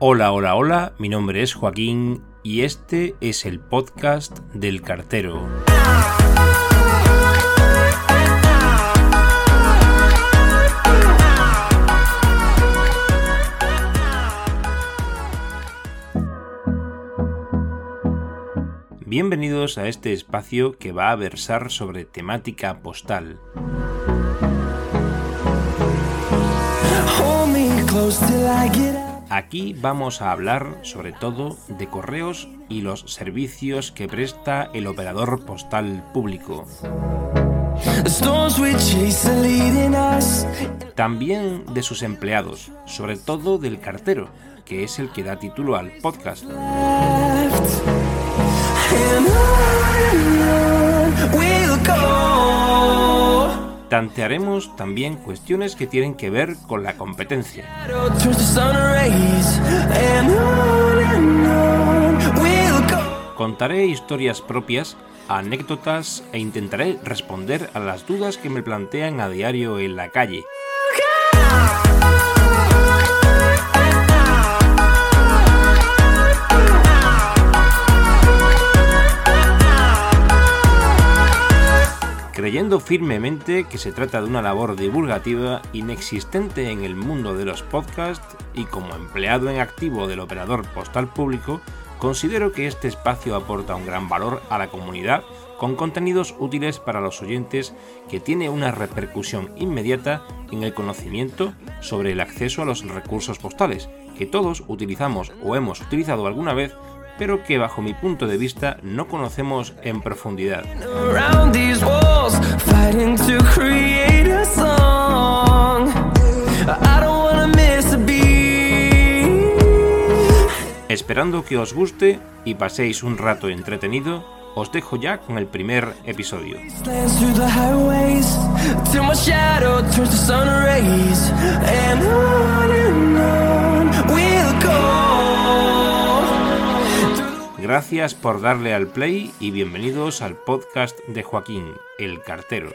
Hola, hola, hola, mi nombre es Joaquín y este es el podcast del cartero. Bienvenidos a este espacio que va a versar sobre temática postal. Aquí vamos a hablar sobre todo de correos y los servicios que presta el operador postal público. También de sus empleados, sobre todo del cartero, que es el que da título al podcast. Tantearemos también cuestiones que tienen que ver con la competencia. Contaré historias propias, anécdotas e intentaré responder a las dudas que me plantean a diario en la calle. Creyendo firmemente que se trata de una labor divulgativa inexistente en el mundo de los podcasts y como empleado en activo del operador postal público, considero que este espacio aporta un gran valor a la comunidad con contenidos útiles para los oyentes que tiene una repercusión inmediata en el conocimiento sobre el acceso a los recursos postales, que todos utilizamos o hemos utilizado alguna vez pero que bajo mi punto de vista no conocemos en profundidad. Esperando que os guste y paséis un rato entretenido, os dejo ya con el primer episodio. Gracias por darle al play y bienvenidos al podcast de Joaquín, el cartero.